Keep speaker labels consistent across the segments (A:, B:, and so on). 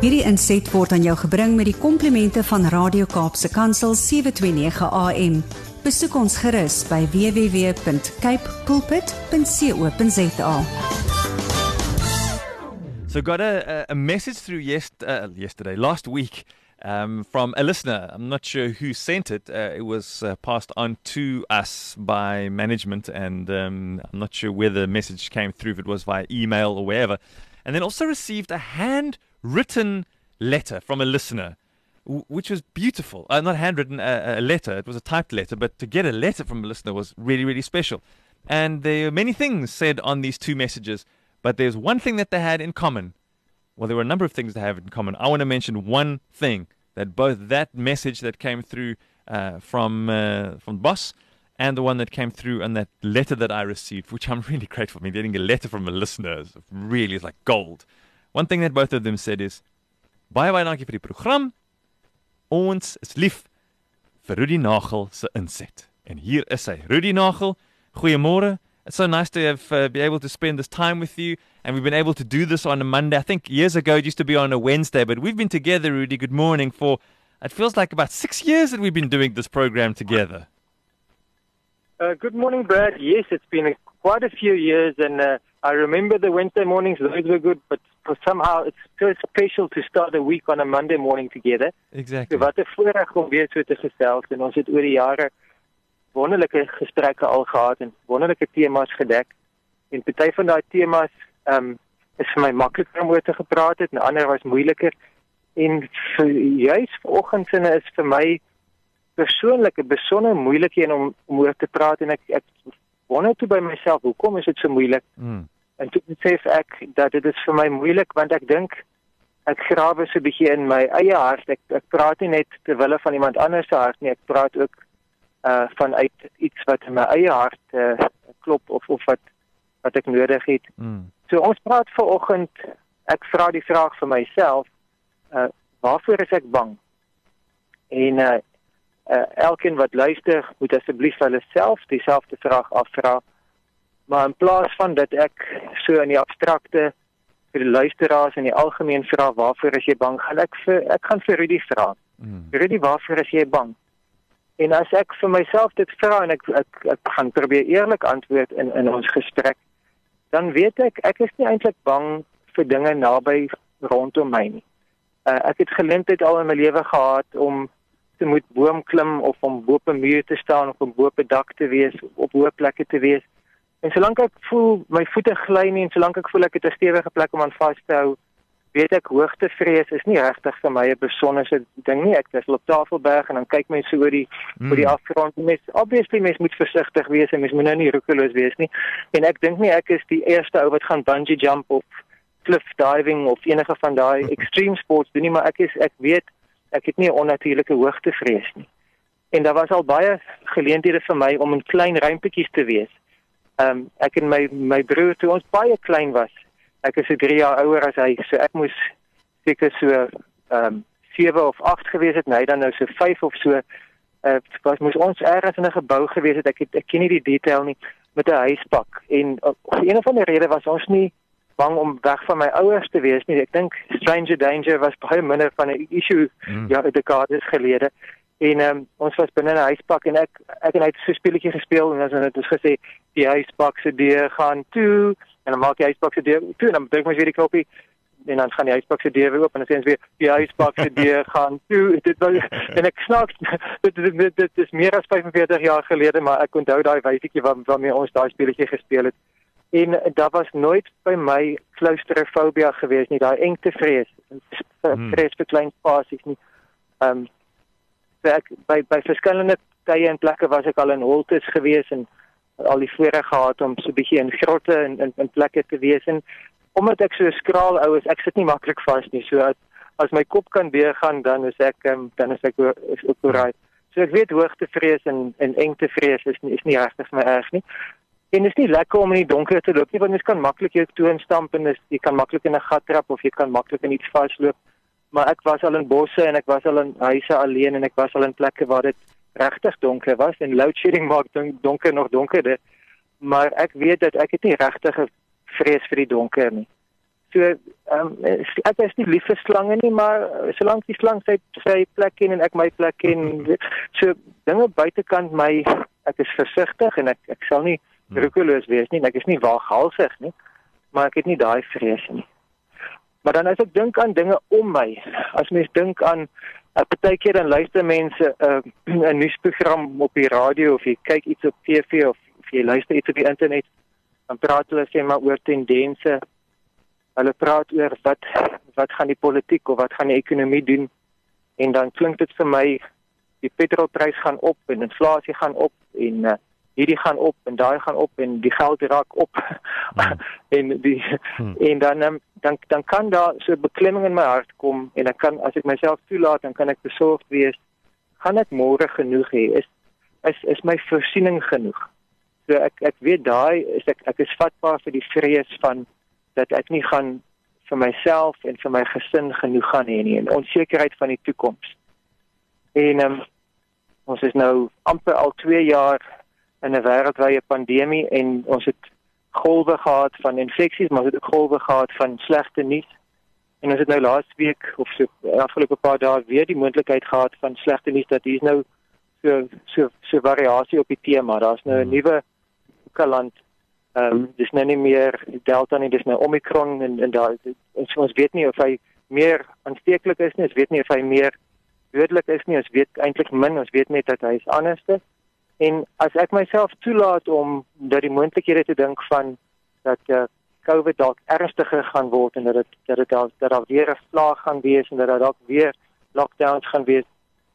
A: Hierdie inset word aan jou gebring met die komplimente van Radio Kaapse Kansel 729 AM. Besoek ons gerus by www.cape pulpit.co.za.
B: So got a, a message through yes, uh, yesterday, last week, um, from a listener. I'm not sure who sent it. Uh, it was uh, passed on to us by management, and um, I'm not sure where the message came through, if it was via email or wherever. And then also received a handwritten letter from a listener, which was beautiful. Uh, not handwritten, a, a letter. It was a typed letter, but to get a letter from a listener was really, really special. And there are many things said on these two messages, but there's one thing that they had in common. Well, there were a number of things they have in common. I want to mention one thing that both that message that came through uh, from uh, from Boss and the one that came through and that letter that I received, which I'm really grateful. I mean, getting a letter from a listener is really is like gold. One thing that both of them said is, "Baie baie dankie vir die program. Ons is lief vir Rudy Nagel se inset." En hier is hy. Rudy Nagel, goeiemôre. It's so nice to have uh, be able to spend this time with you, and we've been able to do this on a Monday. I think years ago it used to be on a Wednesday, but we've been together, Rudy. Good morning. For it feels like about six years that we've been doing this program together.
C: Uh, good morning, Brad. Yes, it's been a, quite a few years, and uh, I remember the Wednesday mornings; those were good. But somehow, it's so special to start a week on a Monday morning together.
B: Exactly.
C: So wat 'n voorreg om weer so te gesels en ons het oor die jare wonderlike gesprekke al gehad en wonderlike temas gedek. En party van daai temas ehm um, is vir my makliker om oor te gepraat het en ander was moeiliker. En vir, juis vanoggend sinne is vir my persoonlik 'n besonder moeilike een om om oor te praat en ek ek wonder toe by myself hoekom is dit so moeilik?
B: Mm.
C: En toe besef ek dat dit is vir my moeilik want ek dink ek grawe so 'n bietjie in my eie hart. Ek ek praat nie net ter wille van iemand anders se hart nie, ek praat ook uh vanuit iets wat in my eie hart uh, klop of of wat wat ek nodig het.
B: Mm.
C: So ons praat vanoggend ek vra die vraag vir myself, uh waarvoor is ek bang? En uh, uh elkeen wat luister, moet asseblief vir hulle self dieselfde vraag afvra. Maar in plaas van dat ek so in die abstrakte vir die luisteraars in die algemeen vra waarvoor is jy bang? Gaan ek vir ek gaan vir Rudy vra.
B: Mm.
C: Rudy, waarvoor is jy bang? En as ek vir myself dit vra en ek ek, ek gaan probeer eerlik antwoord in in ons gesprek, dan weet ek ek is nie eintlik bang vir dinge naby rondom my nie. Uh, ek het geleentheid al in my lewe gehad om te moet boom klim of om bo op 'n muur te staan of om bo op 'n dak te wees, op hoë plekke te wees. En solank ek voel my voete gly nie en solank ek voel ek het 'n stewige plek om aan vas te hou, weet ek hoogtevrees is nie regtig vir my 'n besonderse ding nie. Ek is op Tafelberg en dan kyk mens so oor die mm. oor die afgrond. Mens obviously mens moet versigtig wees en mens moet nou nie roekeloos wees nie. En ek dink nie ek is die eerste ou wat gaan bungee jump of cliff diving of enige van daai extreme sports doen nie, maar ek is ek weet ek het nie 'n onnatuurlike hoogtevrees nie. En daar was al baie geleenthede vir my om in klein ruimtetjies te wees. Ehm um, ek en my my broer toe ons baie klein was. Ek is so 3 jaar ouer as hy, so ek moes seker so ehm um, 7 of 8 gewees het, en hy dan nou so 5 of so. Uh was moes ons ergens in 'n gebou gewees het. Ek het ek ken nie die detail nie met 'n huispak en uh, vir een of ander rede was ons nie bang om weg van my ouers te wees nie. Ek dink stranger danger was baie minder van 'n issue mm. ja, dekades gelede. En um, ons was binne 'n huispak en ek ek en hy het so 'n speletjie gespeel en ons het ons gesê die huispak se deur gaan toe en dan maak die huispak se deur toe en dan druk ons weer die knoppie en dan gaan die huispak se deur weer oop en dan sê ons weer die huispak se deur gaan toe. Dit was en ek snaaks dit, dit, dit, dit is meer as 45 jaar gelede maar ek onthou daai wyfietjie waar waarmee ons daai speletjie gespeel het en daar was nooit by my klaustrofobia gewees nie daai engtevrees
B: Hmm.
C: vrees vir klein spasies nie. Ehm um, so ek by by verskillende tye en plekke was ek al in holtes gewees en al die voorreg gehad om so 'n bietjie in grotte en in, in plekke te wees. En omdat ek so skraal ou is ek sit nie maklik vas nie. So as, as my kop kan deurgaan dan is ek um, dan is ek is ook reg so ek weet hoogtevrees en en engtevrees is nie is nie regtig my erg nie En dit is nie lekker om in die donker te loop nie want jy kan maklik jou toe instamp en jy kan maklik in 'n gat trap of jy kan maklik in iets vasloop. Maar ek was al in bosse en ek was al in huise alleen en ek was al in plekke waar dit regtig donker was en load shedding maak don- donker nog donkerder. Maar ek weet dat ek het nie regtig 'n vrees vir die donker nie. So ehm um, ek is nie lief vir slange nie, maar solank die slang sy sy plek ken en ek my plek ken, so dinge buitekant my, ek is versigtig en ek ek sal nie. Roekeloos wees nie, ek is nie waaghalsig nie, maar ek het nie daai vrees nie. Maar dan as ek dink aan dinge om my, as mens dink aan 'n uh, partykeer dan luister mense uh, 'n nuusprogram op die radio of jy kyk iets op TV of, of jy luister iets op die internet, dan praat hulle sê maar oor tendense. Hulle praat oor wat wat gaan die politiek of wat gaan die ekonomie doen en dan klink dit vir my die petrolprys gaan op en inflasie gaan op en uh, hierdie gaan op en daai gaan op en die geld raak op hmm. en die hmm. en dan um, dan dan kan daar so beklemming in my hart kom en ek kan as ek myself toelaat dan kan ek besorgd wees gaan ek môre genoeg hê is is is my voorsiening genoeg so ek ek weet daai is ek ek is vatbaar vir die vrees van dat ek nie gaan vir myself en vir my gesin genoeg gaan hê nie en onsekerheid van die toekoms. En um, ons is nou amper al 2 jaar in 'n wêreldwye pandemie en ons het golwe gehad van infeksies, maar ons het ook golwe gehad van slegte nuus. En ons het nou laas week of so afgelope paar dae weer die moontlikheid gehad van slegte nuus dat hier nou so so so variasie op die tema. Daar's nou 'n hmm. nuwe kaland Ehm um, dis nou nie meer Delta nie, dis nou Omicron en en daar ons ons weet nie of hy meer aansteeklik is nie, ons weet nie of hy meer dodelik is nie, ons weet eintlik min, ons weet net dat hy is anderste. En as ek myself toelaat om dat die moontlikhede te dink van dat uh, COVID dalk ernstiger gaan word en dat dit dat dit dalk dat daar weer 'n vlaag gaan wees en dat daar dalk weer lockdowns gaan wees.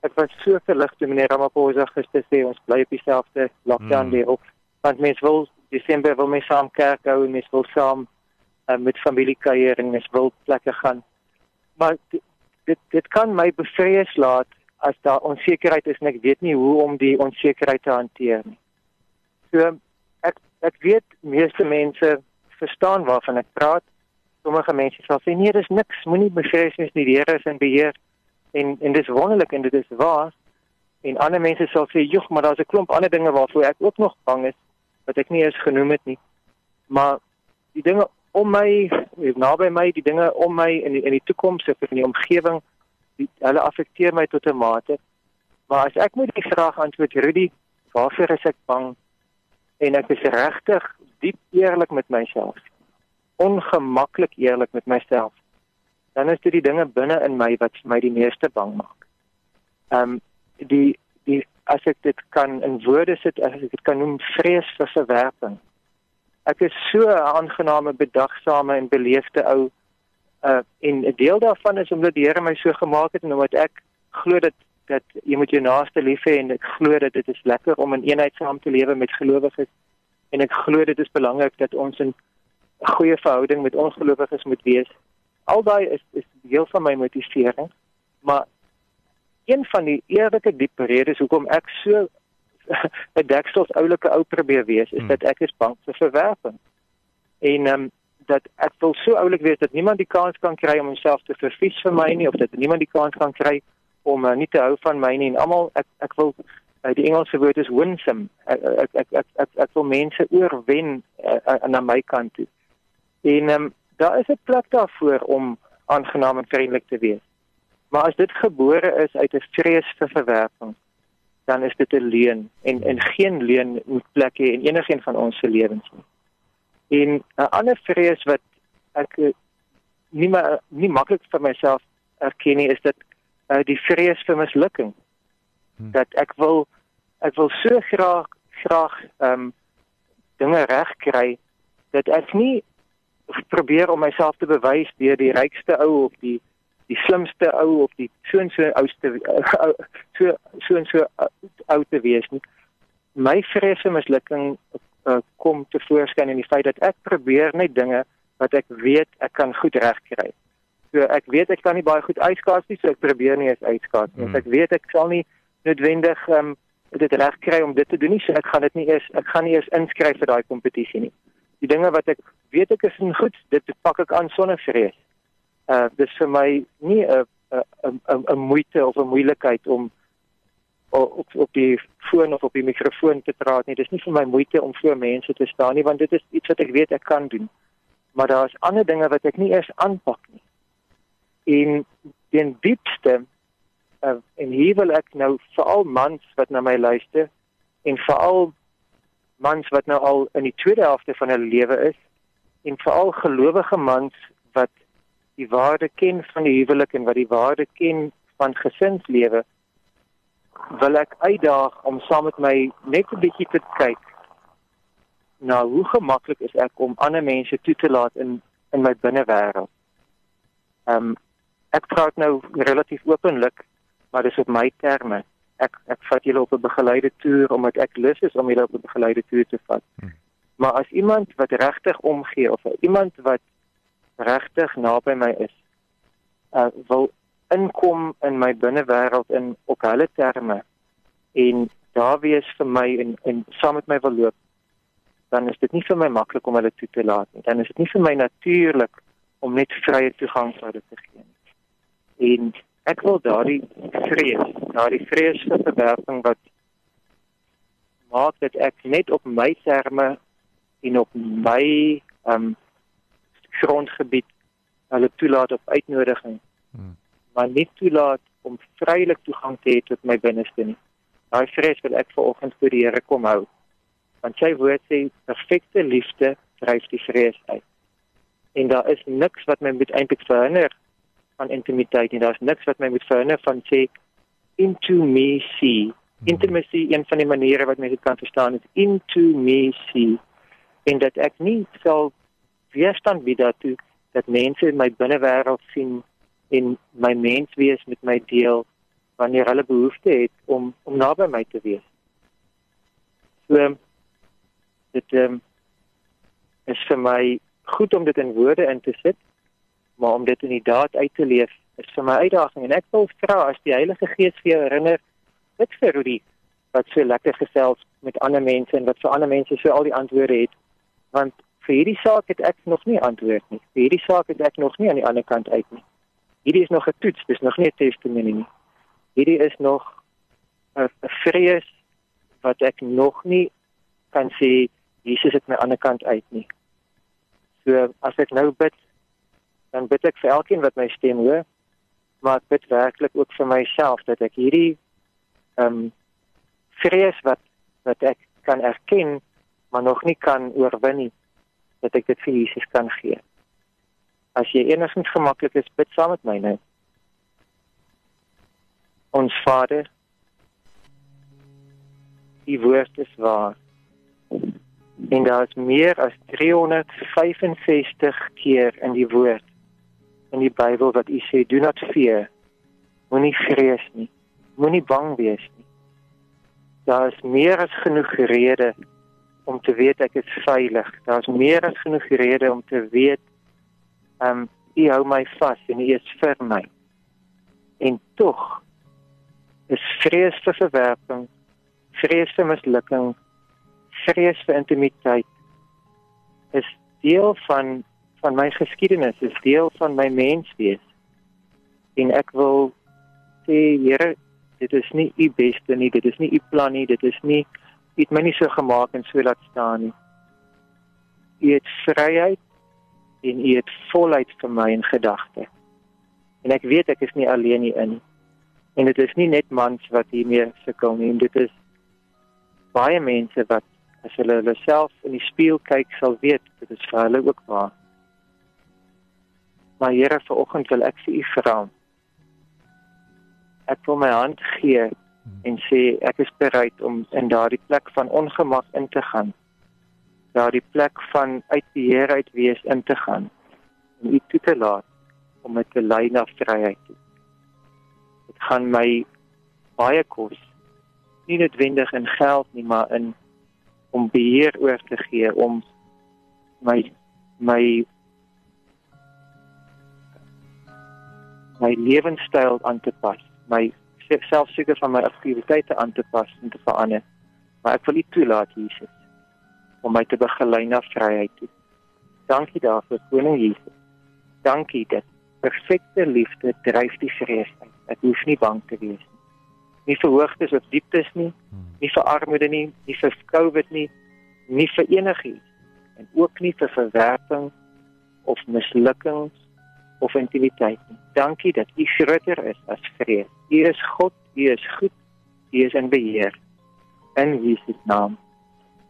C: Ek was so verlig toe meneer Ramaphosa gister sê ons bly op dieselfde lockdown hmm. weer op want mense wil Desember wil my saam kerk hou en mes wil saam uh, met familie kuier en mes wil plekke gaan. Maar dit dit kan my bevrees laat as daar onsekerheid is en ek weet nie hoe om die onsekerheid te hanteer nie. So ek ek weet meeste mense verstaan waarvan ek praat. Sommige mense sal sê nee, dis niks, moenie bevrees nie, die Here is in beheer. En en dis wonderlik en dit is waar. En ander mense sal sê, "Jog, maar daar's 'n klomp ander dinge waarvoor ek ook nog bang is." wat ek nie eens genoem het nie. Maar die dinge om my, naby my, die dinge om my in die, in die toekoms of in die omgewing, die, hulle affekteer my tot 'n mate. Maar as ek moet die vraag antwoord, Rudy, waarvoor is ek bang? En ek is regtig diep eerlik met myself. Ongemaklik eerlik met myself. Dan is dit die dinge binne in my wat my die meeste bang maak. Ehm um, die die as ek dit kan in woorde sit as ek dit kan noem vrees vir verwerping. Ek is so 'n aangename, bedagsame en beleefde ou uh en 'n deel daarvan is omdat die Here my so gemaak het en omdat ek glo dat dat jy moet jou naaste lief hê en ek glo dat dit is lekker om in eenheid saam te lewe met gelowiges en ek glo dit is belangrik dat ons 'n goeie verhouding met ongelowiges moet wees. Al daai is is deel van my motivering, maar een van die eerlike diep redes hoekom ek so 'n deksels oulike ou probeer wees is hmm. dat ek is bang vir verwerping. En ehm um, dat ek wil so oulik wees dat niemand die kans kan kry om homself te verfies vir my nie of dat niemand die kans kan kry om uh, nie te hou van my nie en almal ek ek wil uh, die Engelse woord is winsome. Ek ek ek ek, ek, ek wil mense oorwen uh, uh, na my kant toe. En um, daar is 'n plek daarvoor om aangenaam en vriendelik te wees. Maar as dit gebore is uit 'n vrees vir verwerping, dan is dit 'n leuen en en geen leuen moet plek hê in enigiets van ons se lewens nie. En 'n ander vrees wat ek eh, nie maar nie maklik vir myself erken nie is dat uh, die vrees vir mislukking. Hmm. Dat ek wil ek wil so graag graag ehm um, dinge regkry dat ek nie probeer om myself te bewys deur die rykste ou of die die slimste ou of die so en so ouste so so en so ou te wees nie. My vrese mislukking uh, kom te voorskyn in die feit dat ek probeer net dinge wat ek weet ek kan goed regkry. So ek weet ek kan nie baie goed uitskaats nie, so ek probeer nie eens uitskaats nie. Mm. Ek weet ek sal nie noodwendig um, dit regkry om dit te doen nie, so ek gaan dit nie eers ek gaan nie eers inskryf vir daai kompetisie nie. Die dinge wat ek weet ek is goed, dit pak ek aan sonder vrees uh dis vir my nie 'n 'n 'n 'n moeite of 'n moeilikheid om op op die foon of op die mikrofoon te praat nie. Dis nie vir my moeite om voor mense te staan nie want dit is iets wat ek weet ek kan doen. maar daar's ander dinge wat ek nie eers aanpak nie. En die diepste uh, en hier wil ek nou veral mans wat na my luister en veral mans wat nou al in die tweede helfte van hulle lewe is en veral gelowige mans wat die waarde ken van die huwelik en wat die waarde ken van gesinslewe wil ek uitdaag om saam met my net 'n bietjie te kyk na hoe gemaklik is ek om ander mense toe te laat in in my binnewêreld. Ehm um, ek praat nou relatief openlik, maar dis op my terme. Ek ek vat julle op 'n begeleide toer omdat ek lus is om julle op 'n begeleide toer te vat. Hmm. Maar as iemand wat regtig omgee of iemand wat regtig naby my is, uh wil inkom in my binnewêreld in op hulle terme en daar wees vir my en en saam met my wil loop dan is dit nie vir my maklik om hulle toe te laat nie. Dan is dit nie vir my natuurlik om net vrye toegang vir hulle te gee nie. En ek wil daardie vrees daardie vrees vir verwerping wat maak dat ek net op my terme en op my um grondgebied hulle toelaat op uitnodiging hmm maar nie toelaat om vrylik toegang te hê tot my binneste nie. Daai vrees wil ek vanoggend vir die Here kom hou. Want sy woord sê perfekte liefde dryf die vrees uit. En daar is niks wat my moet eintlik verhinder van intimiteit nie. Daar's niks wat my moet verhinder van sê into me see. Hmm. Intimacy een van die maniere wat mense kan verstaan is into me see. En dat ek nie sal weerstand bied daartoe dat mense in my binnewêreld sien en my mens wees met my deel wanneer hulle behoefte het om om naby my te wees. So dit um, is vir my goed om dit in woorde in te sit, maar om dit in die daad uit te leef is vir my uitdaging en ek wil vra as die Heilige Gees vir jou herinner dit vir Rudy wat so lekker gesels met ander mense en wat vir ander mense so al die antwoorde het want vir hierdie saak het ek nog nie antwoord nie. Vir hierdie saak het ek nog nie aan die ander kant uit nie hierdie is nog 'n toets, dis nog nie 'n testimonie nie. Hierdie is nog 'n vrees wat ek nog nie kan sê Jesus het my aan die kant uit nie. So as ek nou bid, dan bid ek vir elkeen wat my stem hoor, maar ek bid werklik ook vir myself dat ek hierdie ehm um, vrees wat wat ek kan erken, maar nog nie kan oorwin nie, dat ek dit vir Jesus kan gee. As jy enigstens gemaklik is, bid saam met my nou. Ons Vader, die woord is waar. En daar is meer as 365 keer in die woord in die Bybel wat u sê, "Do not fear." Moenie vrees nie. Moenie bang wees nie. Daar is meer as genoeg rede om te weet ek is veilig. Daar is meer as genoeg rede om te weet ehm um, u hou my vas en u is vir my. En tog is vrees vir verwerping, vrees vir mislukking, vrees vir intimiteit is deel van van my geskiedenis, is deel van my menswees. En ek wil sê Here, dit is nie u beste nie, dit is nie u plan nie, dit is nie u het my nie so gemaak en so laat staan nie. U het vryheid en u het voluit vir my in gedagte. En ek weet ek is nie alleen hier in. En dit is nie net mans wat hiermee sukkel nie, dit is baie mense wat as hulle hulle self in die spieël kyk sal weet dit is vir hulle ook waar. Maar Here, vanoggend wil ek vir u vra. Ek wil my hand gee en sê ek is bereid om in daardie plek van ongemak in te gaan daardie plek van uit die Here uit wees in te gaan en u toe te laat om met te lei na vryheid. Dit gaan my baie kos. Nie noodwendig in geld nie, maar in om beheer oor te gee om my my my lewenstyl aan te pas, my selfseker van my aktiwiteite aan te pas en te verander. Maar ek wil u toelaat Jesus om my te begelei na vryheid toe. Dankie daarvoor, Koning Jesus. Dankie dat perfekte liefde dryf die vrees uit. Ek hoef nie bang te wees nie. Nie vir hoogtes of dieptes nie, nie vir armoede nie, nie vir COVID nie, nie vir enigiets en ook nie vir verwerping of mislukkings of intimiteit nie. Dankie dat U groter is as vrees. U is God, U is goed, U is in beheer. In Jesus naam.